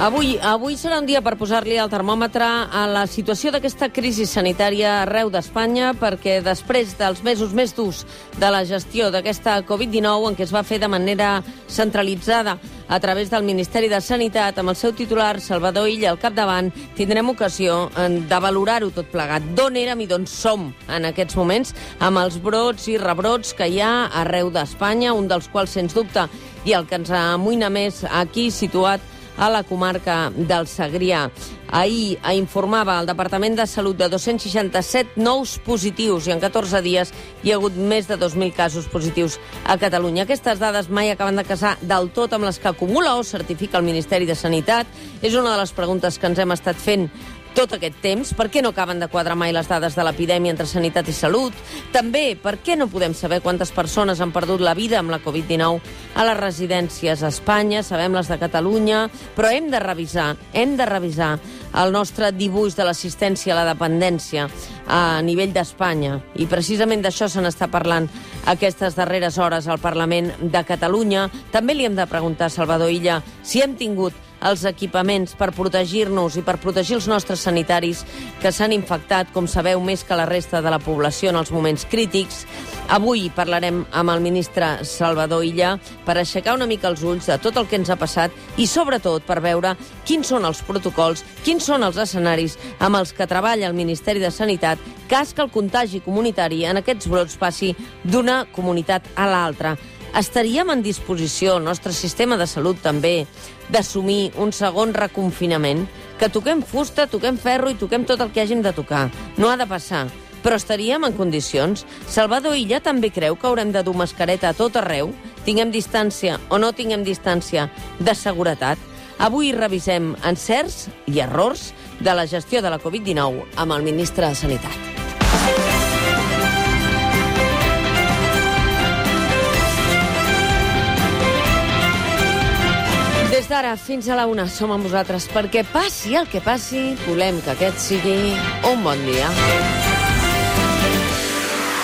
Avui, avui serà un dia per posar-li el termòmetre a la situació d'aquesta crisi sanitària arreu d'Espanya, perquè després dels mesos més durs de la gestió d'aquesta Covid-19, en què es va fer de manera centralitzada a través del Ministeri de Sanitat, amb el seu titular, Salvador Illa, al capdavant, tindrem ocasió de valorar-ho tot plegat. D'on érem i d'on som en aquests moments, amb els brots i rebrots que hi ha arreu d'Espanya, un dels quals, sens dubte, i el que ens amoïna més aquí situat a la comarca del Segrià. Ahir informava el Departament de Salut de 267 nous positius i en 14 dies hi ha hagut més de 2.000 casos positius a Catalunya. Aquestes dades mai acaben de casar del tot amb les que acumula o certifica el Ministeri de Sanitat. És una de les preguntes que ens hem estat fent tot aquest temps? Per què no acaben de quadrar mai les dades de l'epidèmia entre sanitat i salut? També, per què no podem saber quantes persones han perdut la vida amb la Covid-19 a les residències a Espanya? Sabem les de Catalunya, però hem de revisar, hem de revisar el nostre dibuix de l'assistència a la dependència a nivell d'Espanya. I precisament d'això se n'està parlant aquestes darreres hores al Parlament de Catalunya. També li hem de preguntar a Salvador Illa si hem tingut els equipaments per protegir-nos i per protegir els nostres sanitaris que s'han infectat, com sabeu, més que la resta de la població en els moments crítics. Avui parlarem amb el ministre Salvador Illa per aixecar una mica els ulls de tot el que ens ha passat i, sobretot, per veure quins són els protocols, quins són els escenaris amb els que treballa el Ministeri de Sanitat cas que el contagi comunitari en aquests brots passi d'una comunitat a l'altra estaríem en disposició, el nostre sistema de salut també, d'assumir un segon reconfinament, que toquem fusta, toquem ferro i toquem tot el que hàgim de tocar. No ha de passar. Però estaríem en condicions? Salvador Illa també creu que haurem de dur mascareta a tot arreu? Tinguem distància o no tinguem distància de seguretat? Avui revisem encerts i errors de la gestió de la Covid-19 amb el ministre de Sanitat. Des d'ara fins a la una som amb vosaltres perquè passi el que passi, volem que aquest sigui un bon dia.